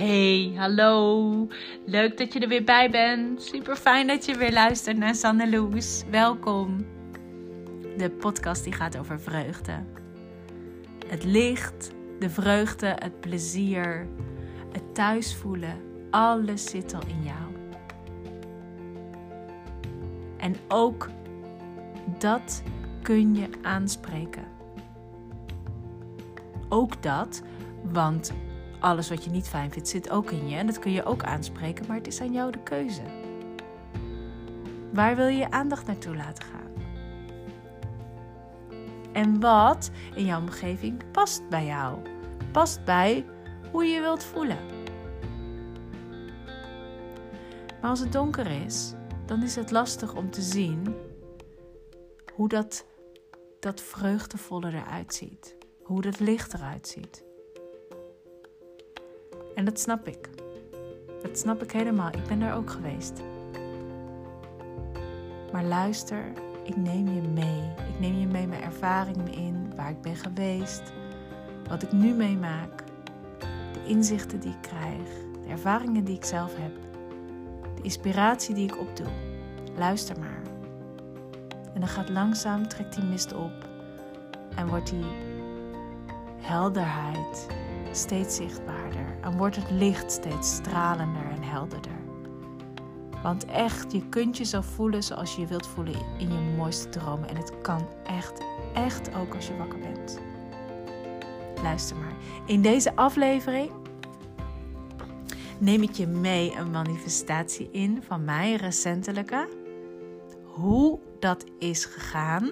Hey, hallo. Leuk dat je er weer bij bent. Super fijn dat je weer luistert naar Sanne Loes. Welkom. De podcast die gaat over vreugde. Het licht, de vreugde, het plezier, het thuis voelen. Alles zit al in jou. En ook dat kun je aanspreken. Ook dat, want alles wat je niet fijn vindt zit ook in je en dat kun je ook aanspreken, maar het is aan jou de keuze. Waar wil je je aandacht naartoe laten gaan? En wat in jouw omgeving past bij jou? Past bij hoe je wilt voelen. Maar als het donker is, dan is het lastig om te zien hoe dat, dat vreugdevolle eruit ziet. Hoe dat licht eruit ziet. En dat snap ik. Dat snap ik helemaal. Ik ben daar ook geweest. Maar luister, ik neem je mee. Ik neem je mee mijn ervaringen in, waar ik ben geweest, wat ik nu meemaak, de inzichten die ik krijg, de ervaringen die ik zelf heb, de inspiratie die ik opdoe. Luister maar. En dan gaat langzaam, trekt die mist op en wordt die helderheid steeds zichtbaarder en wordt het licht steeds stralender en helderder. Want echt, je kunt jezelf voelen zoals je je wilt voelen in je mooiste dromen. En het kan echt, echt ook als je wakker bent. Luister maar. In deze aflevering neem ik je mee een manifestatie in van mij recentelijke. Hoe dat is gegaan.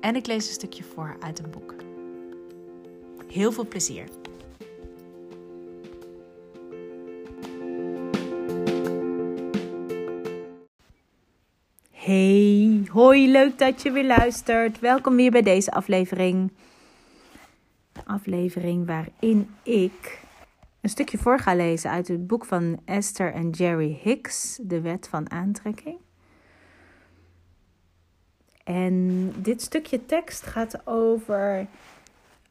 En ik lees een stukje voor uit een boek. Heel veel plezier. Hey, hoi, leuk dat je weer luistert. Welkom weer bij deze aflevering. Aflevering waarin ik een stukje voor ga lezen uit het boek van Esther en Jerry Hicks, De Wet van Aantrekking. En dit stukje tekst gaat over.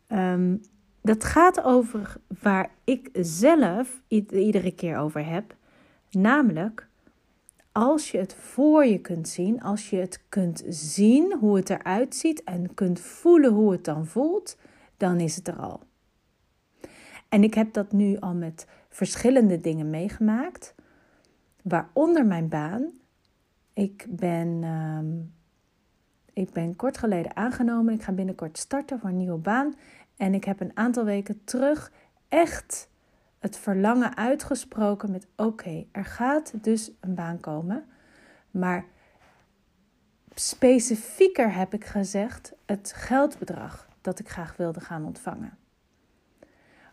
Um, dat gaat over waar ik zelf iedere keer over heb. Namelijk als je het voor je kunt zien, als je het kunt zien hoe het eruit ziet en kunt voelen hoe het dan voelt, dan is het er al. En ik heb dat nu al met verschillende dingen meegemaakt, waaronder mijn baan. Ik ben, uh, ik ben kort geleden aangenomen. Ik ga binnenkort starten voor een nieuwe baan. En ik heb een aantal weken terug echt het verlangen uitgesproken met oké, er gaat dus een baan komen. Maar specifieker heb ik gezegd het geldbedrag dat ik graag wilde gaan ontvangen.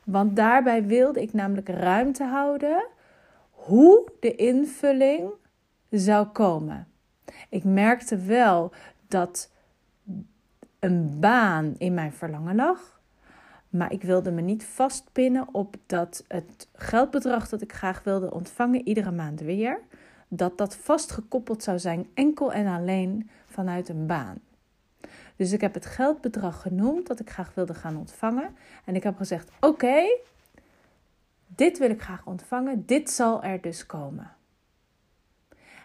Want daarbij wilde ik namelijk ruimte houden hoe de invulling zou komen. Ik merkte wel dat een baan in mijn verlangen lag. Maar ik wilde me niet vastpinnen op dat het geldbedrag dat ik graag wilde ontvangen, iedere maand weer, dat dat vastgekoppeld zou zijn enkel en alleen vanuit een baan. Dus ik heb het geldbedrag genoemd dat ik graag wilde gaan ontvangen. En ik heb gezegd: Oké, dit wil ik graag ontvangen, dit zal er dus komen.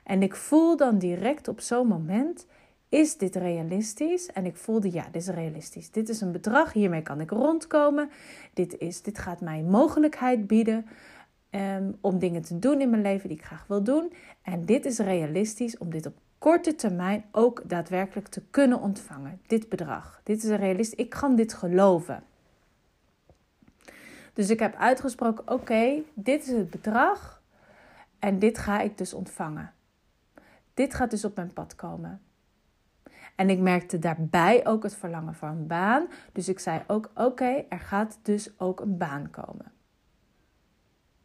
En ik voel dan direct op zo'n moment is dit realistisch? En ik voelde, ja, dit is realistisch. Dit is een bedrag, hiermee kan ik rondkomen. Dit, is, dit gaat mij mogelijkheid bieden um, om dingen te doen in mijn leven die ik graag wil doen. En dit is realistisch om dit op korte termijn ook daadwerkelijk te kunnen ontvangen. Dit bedrag. Dit is realistisch. Ik kan dit geloven. Dus ik heb uitgesproken: oké, dit is het bedrag en dit ga ik dus ontvangen. Dit gaat dus op mijn pad komen. En ik merkte daarbij ook het verlangen voor een baan. Dus ik zei ook: oké, er gaat dus ook een baan komen.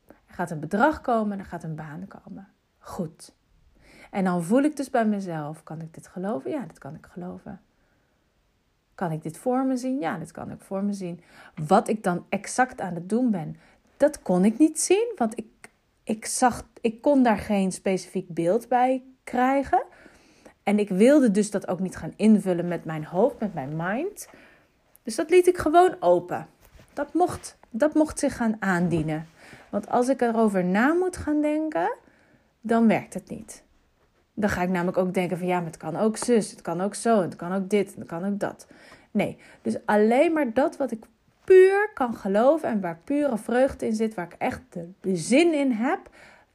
Er gaat een bedrag komen, er gaat een baan komen. Goed. En dan voel ik dus bij mezelf: kan ik dit geloven? Ja, dat kan ik geloven. Kan ik dit voor me zien? Ja, dit kan ik voor me zien. Wat ik dan exact aan het doen ben, dat kon ik niet zien, want ik, ik, zag, ik kon daar geen specifiek beeld bij krijgen. En ik wilde dus dat ook niet gaan invullen met mijn hoofd, met mijn mind. Dus dat liet ik gewoon open. Dat mocht, dat mocht zich gaan aandienen. Want als ik erover na moet gaan denken, dan werkt het niet. Dan ga ik namelijk ook denken van ja, maar het kan ook zus, het kan ook zo, het kan ook dit, het kan ook dat. Nee, dus alleen maar dat wat ik puur kan geloven en waar pure vreugde in zit, waar ik echt de zin in heb,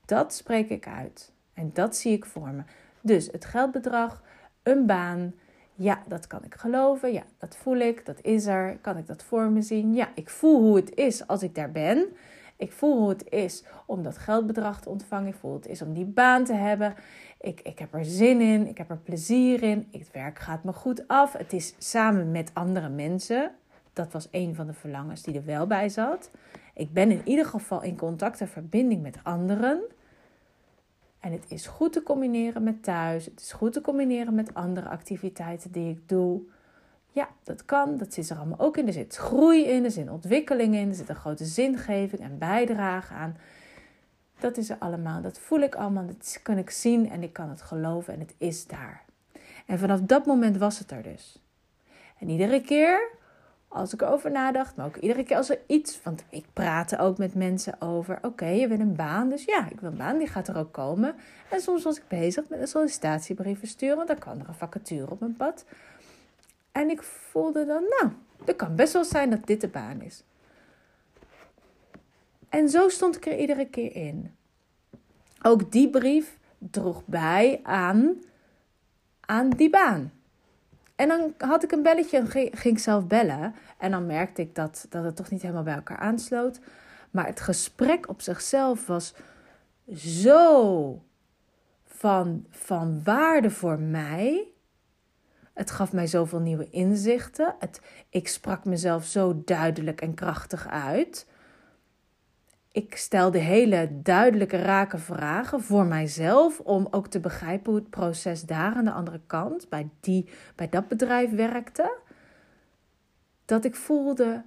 dat spreek ik uit. En dat zie ik voor me. Dus het geldbedrag, een baan, ja, dat kan ik geloven. Ja, dat voel ik. Dat is er. Kan ik dat voor me zien? Ja, ik voel hoe het is als ik daar ben. Ik voel hoe het is om dat geldbedrag te ontvangen. Ik voel hoe het is om die baan te hebben. Ik, ik heb er zin in. Ik heb er plezier in. Het werk gaat me goed af. Het is samen met andere mensen. Dat was een van de verlangens die er wel bij zat. Ik ben in ieder geval in contact en verbinding met anderen. En het is goed te combineren met thuis. Het is goed te combineren met andere activiteiten die ik doe. Ja, dat kan. Dat zit er allemaal ook in. Er zit groei in, er zit ontwikkeling in, er zit een grote zingeving en bijdrage aan. Dat is er allemaal. Dat voel ik allemaal. Dat kan ik zien en ik kan het geloven en het is daar. En vanaf dat moment was het er dus. En iedere keer als ik erover nadacht, maar ook iedere keer als er iets, want ik praatte ook met mensen over, oké, je wil een baan, dus ja, ik wil een baan, die gaat er ook komen. En soms was ik bezig met een sollicitatiebrief versturen, want dan kwam er een vacature op mijn pad. En ik voelde dan, nou, het kan best wel zijn dat dit de baan is. En zo stond ik er iedere keer in. Ook die brief droeg bij aan, aan die baan. En dan had ik een belletje en ging ik zelf bellen. En dan merkte ik dat, dat het toch niet helemaal bij elkaar aansloot. Maar het gesprek op zichzelf was zo van, van waarde voor mij. Het gaf mij zoveel nieuwe inzichten. Het, ik sprak mezelf zo duidelijk en krachtig uit ik stelde hele duidelijke, rake vragen voor mijzelf. Om ook te begrijpen hoe het proces daar aan de andere kant, bij, die, bij dat bedrijf werkte. Dat ik voelde,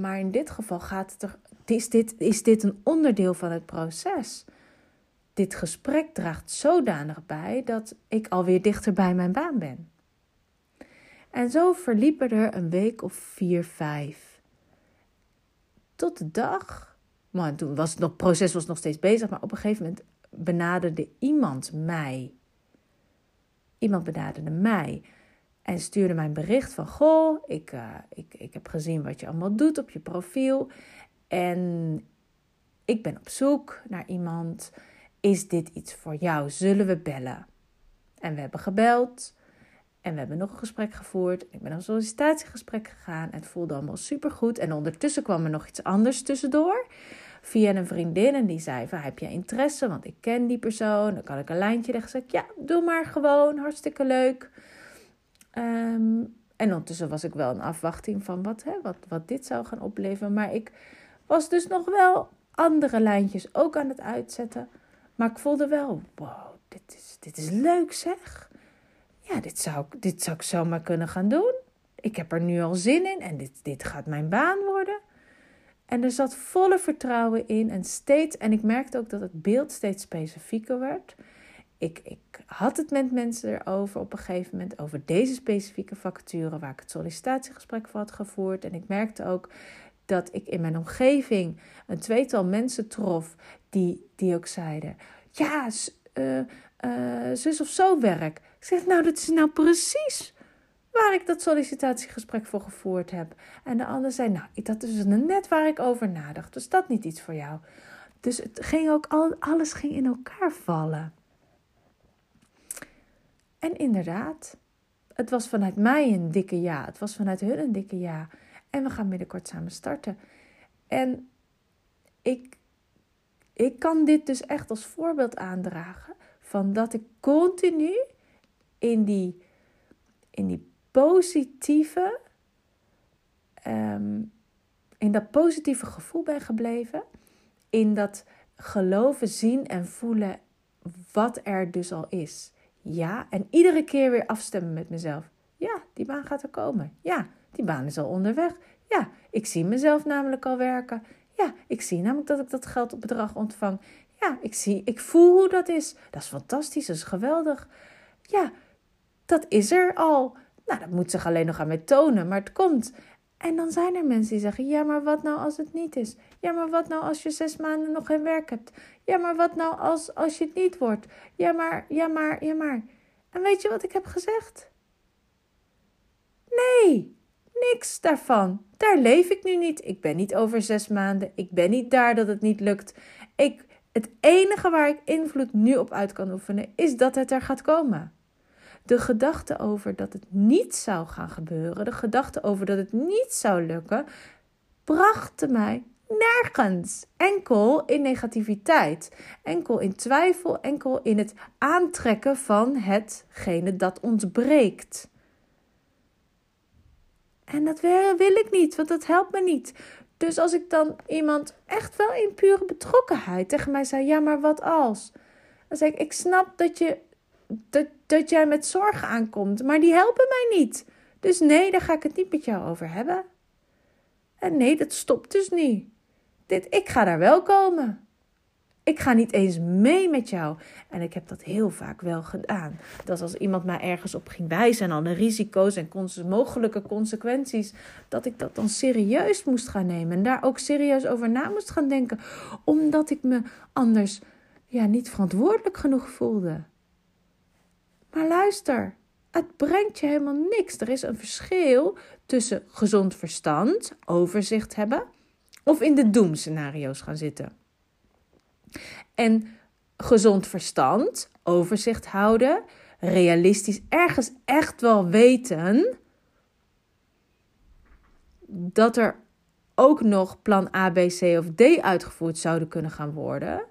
maar in dit geval gaat het er, is, dit, is dit een onderdeel van het proces. Dit gesprek draagt zodanig bij dat ik alweer dichter bij mijn baan ben. En zo verliepen er een week of vier, vijf. Tot de dag maar toen was het nog, proces was nog steeds bezig, maar op een gegeven moment benaderde iemand mij. Iemand benaderde mij en stuurde mij een bericht van: Goh, ik, uh, ik, ik heb gezien wat je allemaal doet op je profiel. En ik ben op zoek naar iemand. Is dit iets voor jou? Zullen we bellen? En we hebben gebeld. En we hebben nog een gesprek gevoerd. Ik ben een sollicitatiegesprek gegaan. Het voelde allemaal supergoed. En ondertussen kwam er nog iets anders tussendoor. Via een vriendin. En die zei van, heb je interesse? Want ik ken die persoon. Dan kan ik een lijntje leggen. Zeg ik, ja, doe maar gewoon. Hartstikke leuk. Ehm, en ondertussen was ik wel een afwachting van wat, hè, wat, wat dit zou gaan opleveren. Maar ik was dus nog wel andere lijntjes ook aan het uitzetten. Maar ik voelde wel, wow, dit is, dit is leuk zeg ja, dit zou, dit zou ik zomaar kunnen gaan doen. Ik heb er nu al zin in en dit, dit gaat mijn baan worden. En er zat volle vertrouwen in en steeds, en ik merkte ook dat het beeld steeds specifieker werd. Ik, ik had het met mensen erover op een gegeven moment, over deze specifieke vacature waar ik het sollicitatiegesprek voor had gevoerd. En ik merkte ook dat ik in mijn omgeving een tweetal mensen trof die, die ook zeiden: Ja, uh, uh, zus of zo werk. Ik zeg, nou, dat is nou precies waar ik dat sollicitatiegesprek voor gevoerd heb. En de ander zei, nou, dat is net waar ik over nadacht. Dus dat niet iets voor jou. Dus het ging ook, al, alles ging in elkaar vallen. En inderdaad, het was vanuit mij een dikke ja. Het was vanuit hun een dikke ja. En we gaan binnenkort samen starten. En ik, ik kan dit dus echt als voorbeeld aandragen van dat ik continu in die, in die positieve, um, in dat positieve gevoel ben gebleven. In dat geloven, zien en voelen wat er dus al is. Ja, en iedere keer weer afstemmen met mezelf. Ja, die baan gaat er komen. Ja, die baan is al onderweg. Ja, ik zie mezelf namelijk al werken. Ja, ik zie namelijk dat ik dat geldbedrag ontvang. Ja, ik zie, ik voel hoe dat is. Dat is fantastisch, dat is geweldig. Ja, dat is er al. Nou, dat moet zich alleen nog aan mij tonen, maar het komt. En dan zijn er mensen die zeggen: Ja, maar wat nou als het niet is? Ja, maar wat nou als je zes maanden nog geen werk hebt? Ja, maar wat nou als, als je het niet wordt? Ja, maar, ja, maar, ja, maar. En weet je wat ik heb gezegd? Nee, niks daarvan. Daar leef ik nu niet. Ik ben niet over zes maanden. Ik ben niet daar dat het niet lukt. Ik, het enige waar ik invloed nu op uit kan oefenen, is dat het er gaat komen. De gedachte over dat het niet zou gaan gebeuren, de gedachte over dat het niet zou lukken, bracht mij nergens. Enkel in negativiteit, enkel in twijfel, enkel in het aantrekken van hetgene dat ontbreekt. En dat wil ik niet, want dat helpt me niet. Dus als ik dan iemand echt wel in pure betrokkenheid tegen mij zei: Ja, maar wat als? Dan zeg ik: Ik snap dat, je, dat, dat jij met zorgen aankomt, maar die helpen mij niet. Dus nee, daar ga ik het niet met jou over hebben. En nee, dat stopt dus niet. Dit, ik ga daar wel komen. Ik ga niet eens mee met jou. En ik heb dat heel vaak wel gedaan. Dat als iemand mij ergens op ging wijzen en alle risico's en mogelijke consequenties, dat ik dat dan serieus moest gaan nemen. En daar ook serieus over na moest gaan denken. Omdat ik me anders ja, niet verantwoordelijk genoeg voelde. Maar luister, het brengt je helemaal niks. Er is een verschil tussen gezond verstand, overzicht hebben, of in de doemscenario's gaan zitten. En gezond verstand, overzicht houden, realistisch ergens echt wel weten dat er ook nog plan A, B, C of D uitgevoerd zouden kunnen gaan worden.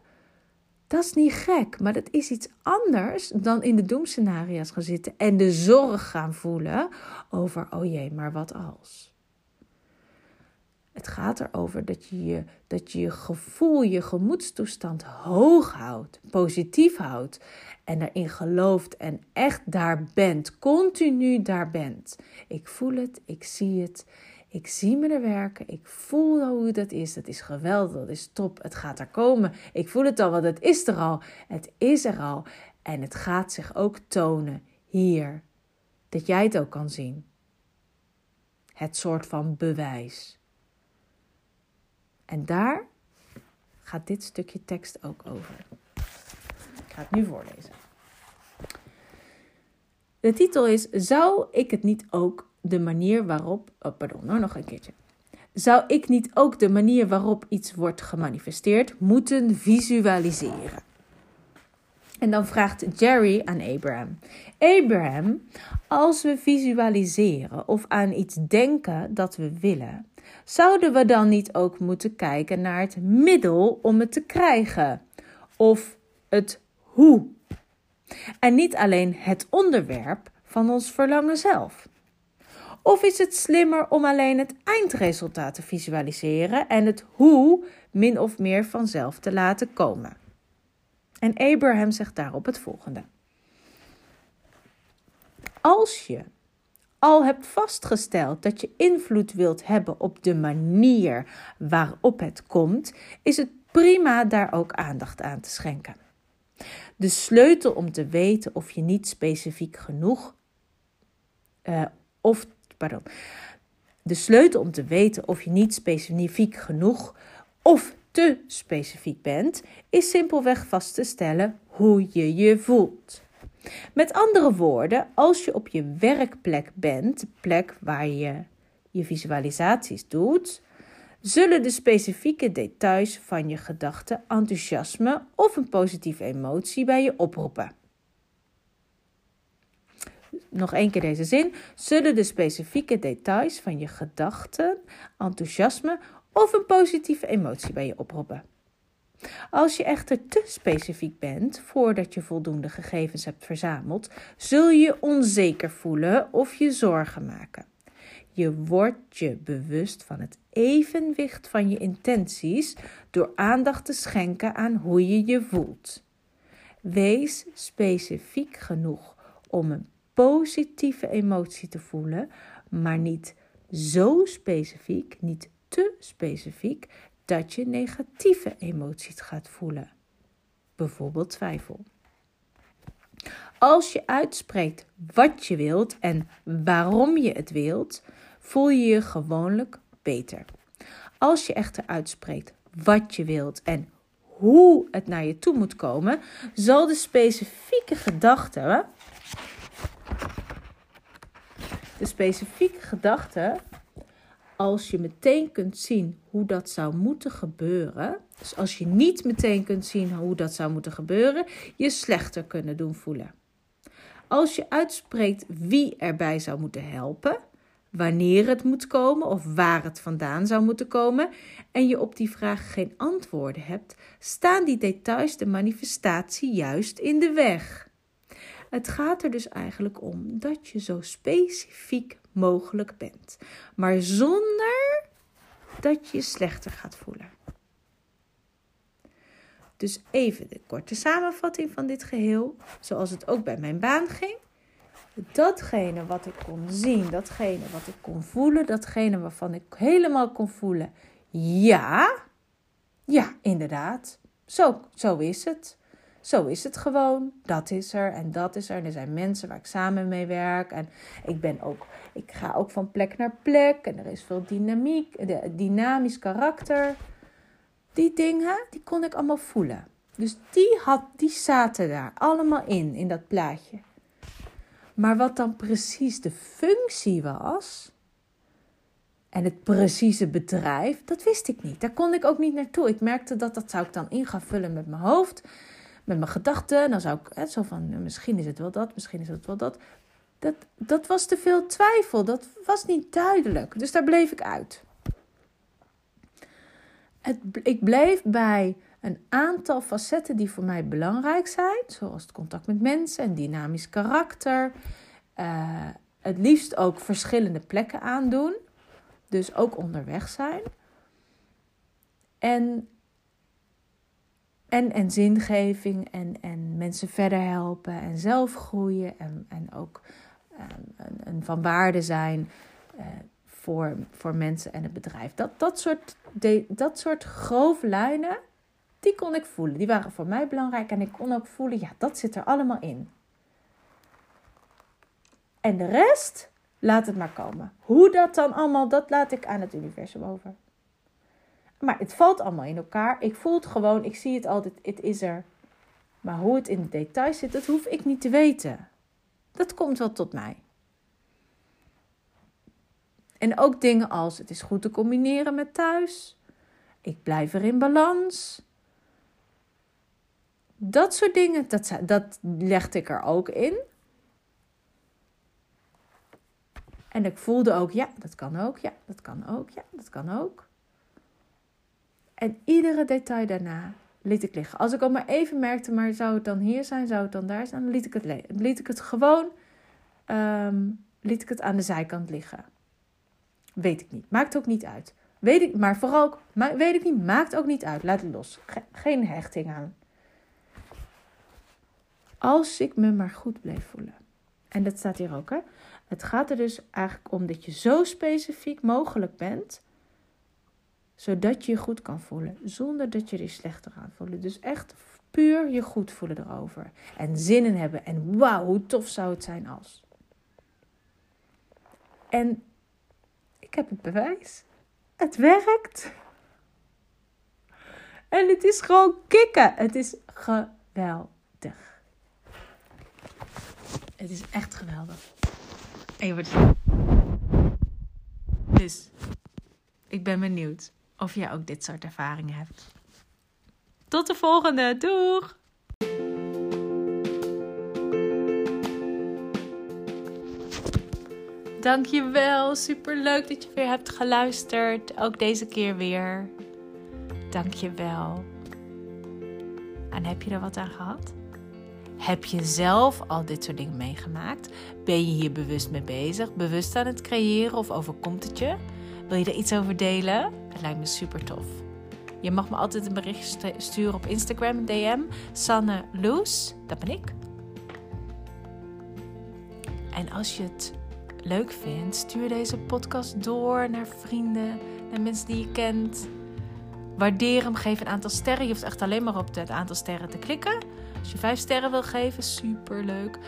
Dat is niet gek, maar dat is iets anders dan in de doemscenario's gaan zitten en de zorg gaan voelen over, oh jee, maar wat als? Het gaat erover dat je je, dat je, je gevoel, je gemoedstoestand hoog houdt, positief houdt en erin gelooft en echt daar bent, continu daar bent. Ik voel het, ik zie het, ik zie me er werken, ik voel hoe dat is. Dat is geweldig, dat is top, het gaat er komen. Ik voel het al, want het is er al. Het is er al en het gaat zich ook tonen hier, dat jij het ook kan zien. Het soort van bewijs. En daar gaat dit stukje tekst ook over. Ik ga het nu voorlezen. De titel is: Zou ik het niet ook de manier waarop. Oh, pardon, nou nog een keertje. Zou ik niet ook de manier waarop iets wordt gemanifesteerd moeten visualiseren? En dan vraagt Jerry aan Abraham: Abraham, als we visualiseren of aan iets denken dat we willen, zouden we dan niet ook moeten kijken naar het middel om het te krijgen? Of het hoe? En niet alleen het onderwerp van ons verlangen zelf. Of is het slimmer om alleen het eindresultaat te visualiseren en het hoe min of meer vanzelf te laten komen? En Abraham zegt daarop het volgende. Als je al hebt vastgesteld dat je invloed wilt hebben op de manier waarop het komt, is het prima daar ook aandacht aan te schenken. De sleutel om te weten of je niet specifiek genoeg uh, of pardon. De sleutel om te weten of je niet specifiek genoeg of te specifiek bent, is simpelweg vast te stellen hoe je je voelt. Met andere woorden, als je op je werkplek bent, de plek waar je je visualisaties doet, zullen de specifieke details van je gedachten enthousiasme of een positieve emotie bij je oproepen. Nog één keer deze zin. Zullen de specifieke details van je gedachten, enthousiasme of een positieve emotie bij je oproepen? Als je echter te specifiek bent voordat je voldoende gegevens hebt verzameld, zul je onzeker voelen of je zorgen maken. Je wordt je bewust van het evenwicht van je intenties door aandacht te schenken aan hoe je je voelt. Wees specifiek genoeg om een positieve emotie te voelen, maar niet zo specifiek, niet te specifiek, dat je negatieve emoties gaat voelen. Bijvoorbeeld twijfel. Als je uitspreekt wat je wilt en waarom je het wilt, voel je je gewoonlijk beter. Als je echter uitspreekt wat je wilt en hoe het naar je toe moet komen, zal de specifieke gedachte. De specifieke gedachte, als je meteen kunt zien hoe dat zou moeten gebeuren, dus als je niet meteen kunt zien hoe dat zou moeten gebeuren, je slechter kunnen doen voelen. Als je uitspreekt wie erbij zou moeten helpen, wanneer het moet komen of waar het vandaan zou moeten komen en je op die vraag geen antwoorden hebt, staan die details de manifestatie juist in de weg. Het gaat er dus eigenlijk om dat je zo specifiek mogelijk bent, maar zonder dat je je slechter gaat voelen. Dus even de korte samenvatting van dit geheel, zoals het ook bij mijn baan ging. Datgene wat ik kon zien, datgene wat ik kon voelen, datgene waarvan ik helemaal kon voelen, ja, ja, inderdaad, zo, zo is het. Zo is het gewoon. Dat is er en dat is er. En er zijn mensen waar ik samen mee werk. En ik ben ook, ik ga ook van plek naar plek. En er is veel dynamiek, dynamisch karakter. Die dingen, die kon ik allemaal voelen. Dus die, had, die zaten daar allemaal in, in dat plaatje. Maar wat dan precies de functie was en het precieze bedrijf, dat wist ik niet. Daar kon ik ook niet naartoe. Ik merkte dat dat zou ik dan in gaan vullen met mijn hoofd, met mijn gedachten. En dan zou ik hè, zo van, misschien is het wel dat, misschien is het wel dat. Dat, dat was te veel twijfel. Dat was niet duidelijk. Dus daar bleef ik uit. Het, ik bleef bij een aantal facetten die voor mij belangrijk zijn, zoals het contact met mensen en dynamisch karakter. Uh, het liefst ook verschillende plekken aandoen, dus ook onderweg zijn. En, en, en zingeving en, en mensen verder helpen en zelf groeien en, en ook um, een, van waarde zijn. Uh, voor, voor mensen en het bedrijf. Dat, dat, soort, dat soort grove lijnen, die kon ik voelen. Die waren voor mij belangrijk en ik kon ook voelen, ja, dat zit er allemaal in. En de rest, laat het maar komen. Hoe dat dan allemaal, dat laat ik aan het universum over. Maar het valt allemaal in elkaar. Ik voel het gewoon, ik zie het altijd, het is er. Maar hoe het in de details zit, dat hoef ik niet te weten. Dat komt wel tot mij. En ook dingen als het is goed te combineren met thuis. Ik blijf er in balans. Dat soort dingen, dat, dat legde ik er ook in. En ik voelde ook, ja, dat kan ook, ja, dat kan ook, ja, dat kan ook. En iedere detail daarna liet ik liggen. Als ik al maar even merkte, maar zou het dan hier zijn, zou het dan daar zijn, dan liet ik het, liet ik het gewoon, um, liet ik het aan de zijkant liggen. Weet ik niet, maakt ook niet uit. Weet ik, maar vooral, weet ik niet, maakt ook niet uit. Laat het los. geen hechting aan. Als ik me maar goed bleef voelen. En dat staat hier ook, hè. Het gaat er dus eigenlijk om dat je zo specifiek mogelijk bent, zodat je je goed kan voelen, zonder dat je er slechter aan voelt. Dus echt puur je goed voelen erover. En zin in hebben. En wauw, hoe tof zou het zijn als. En ik heb het bewijs. Het werkt. En het is gewoon kicken. Het is geweldig. Het is echt geweldig. Even. Dus ik ben benieuwd of jij ook dit soort ervaringen hebt. Tot de volgende. Doeg! Dankjewel. Super leuk dat je weer hebt geluisterd. Ook deze keer weer. Dankjewel. En heb je er wat aan gehad? Heb je zelf al dit soort dingen meegemaakt? Ben je hier bewust mee bezig? Bewust aan het creëren of overkomt het je? Wil je er iets over delen? Het lijkt me super tof. Je mag me altijd een berichtje sturen op Instagram, DM. Sanne Loes, dat ben ik. En als je het leuk vindt, stuur deze podcast door naar vrienden, naar mensen die je kent. Waardeer hem, geef een aantal sterren. Je hoeft echt alleen maar op het aantal sterren te klikken. Als je vijf sterren wil geven, super leuk.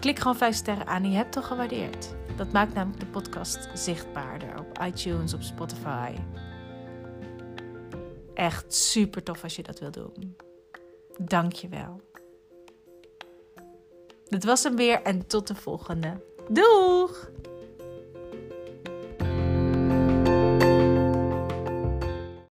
Klik gewoon vijf sterren aan. Je hebt al gewaardeerd. Dat maakt namelijk de podcast zichtbaarder iTunes, op Spotify. Echt super tof als je dat wil doen. Dank je wel. Dit was hem weer en tot de volgende. Doeg!